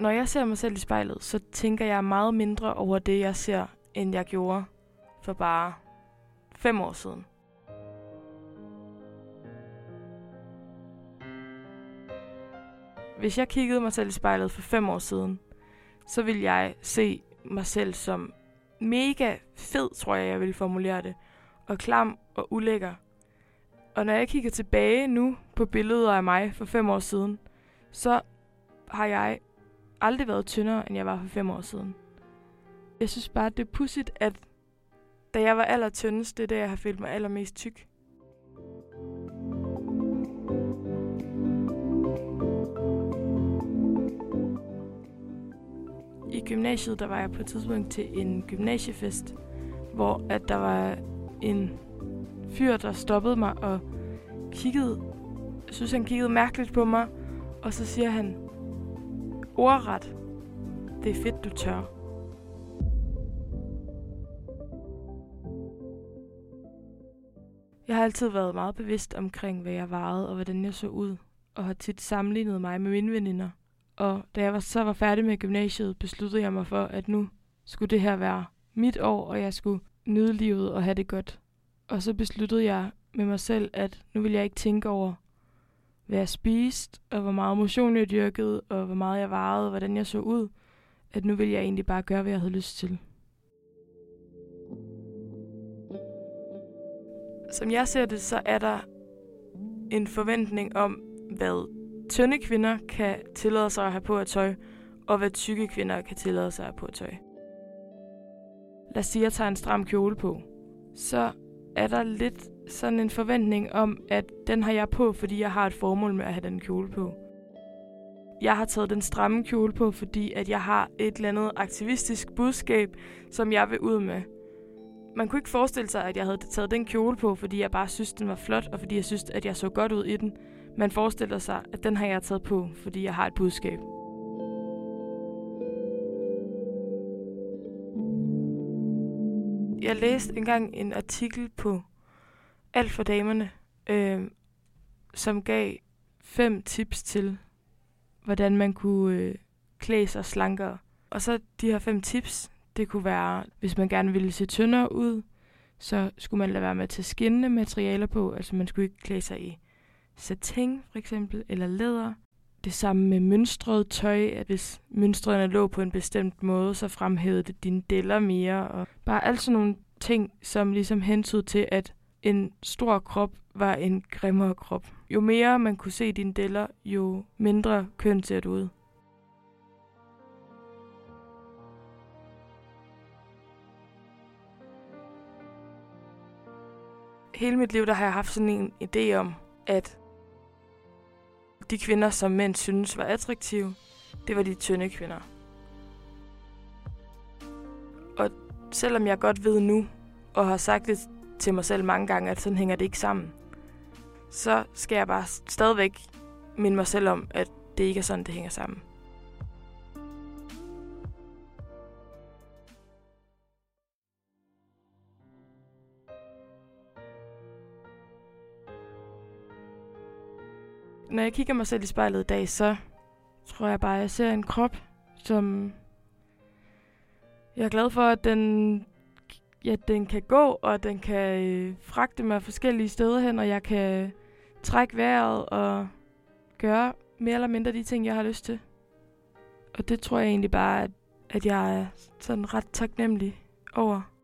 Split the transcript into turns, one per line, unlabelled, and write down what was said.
Når jeg ser mig selv i spejlet, så tænker jeg meget mindre over det, jeg ser, end jeg gjorde for bare fem år siden. Hvis jeg kiggede mig selv i spejlet for fem år siden, så ville jeg se mig selv som mega fed, tror jeg, jeg vil formulere det, og klam og ulækker. Og når jeg kigger tilbage nu på billeder af mig for fem år siden, så har jeg aldrig været tyndere, end jeg var for fem år siden. Jeg synes bare, det er pudsigt, at da jeg var allertyndest, det er det, jeg har følt mig allermest tyk. I gymnasiet, der var jeg på et tidspunkt til en gymnasiefest, hvor at der var en fyr, der stoppede mig og kiggede, jeg synes, han kiggede mærkeligt på mig, og så siger han, ordret, det er fedt, du tør. Jeg har altid været meget bevidst omkring, hvad jeg varede og hvordan jeg så ud, og har tit sammenlignet mig med mine veninder. Og da jeg var, så var færdig med gymnasiet, besluttede jeg mig for, at nu skulle det her være mit år, og jeg skulle nyde livet og have det godt. Og så besluttede jeg med mig selv, at nu vil jeg ikke tænke over, hvad jeg spiste, og hvor meget motion jeg dyrkede, og hvor meget jeg varede, og hvordan jeg så ud. At nu vil jeg egentlig bare gøre, hvad jeg havde lyst til. Som jeg ser det, så er der en forventning om, hvad tynde kvinder kan tillade sig at have på at tøj, og hvad tykke kvinder kan tillade sig at have på at tøj. Lad os sige, at jeg tager en stram kjole på. Så er der lidt sådan en forventning om, at den har jeg på, fordi jeg har et formål med at have den kjole på. Jeg har taget den stramme kjole på, fordi at jeg har et eller andet aktivistisk budskab, som jeg vil ud med. Man kunne ikke forestille sig, at jeg havde taget den kjole på, fordi jeg bare synes, den var flot, og fordi jeg synes, at jeg så godt ud i den. Man forestiller sig, at den har jeg taget på, fordi jeg har et budskab. Jeg læste engang en artikel på alt for damerne, øh, som gav fem tips til, hvordan man kunne øh, klæde sig slankere. Og så de her fem tips, det kunne være, hvis man gerne ville se tyndere ud, så skulle man lade være med at tage skinnende materialer på. Altså man skulle ikke klæde sig i satin for eksempel, eller læder. Det samme med mønstret tøj, at hvis mønstrene lå på en bestemt måde, så fremhævede det dine deller mere. Og bare alt sådan nogle ting, som ligesom hentede til, at en stor krop var en grimmere krop. Jo mere man kunne se dine deller, jo mindre køn ser du ud. Hele mit liv der har jeg haft sådan en idé om, at de kvinder, som mænd synes var attraktive, det var de tynde kvinder. Og selvom jeg godt ved nu, og har sagt det til mig selv mange gange, at sådan hænger det ikke sammen, så skal jeg bare stadigvæk minde mig selv om, at det ikke er sådan, det hænger sammen. Når jeg kigger mig selv i spejlet i dag, så tror jeg bare, at jeg ser en krop, som jeg er glad for, at den, ja, den kan gå, og den kan øh, fragte mig forskellige steder hen, og jeg kan trække vejret og gøre mere eller mindre de ting, jeg har lyst til. Og det tror jeg egentlig bare, at, at jeg er sådan ret taknemmelig over.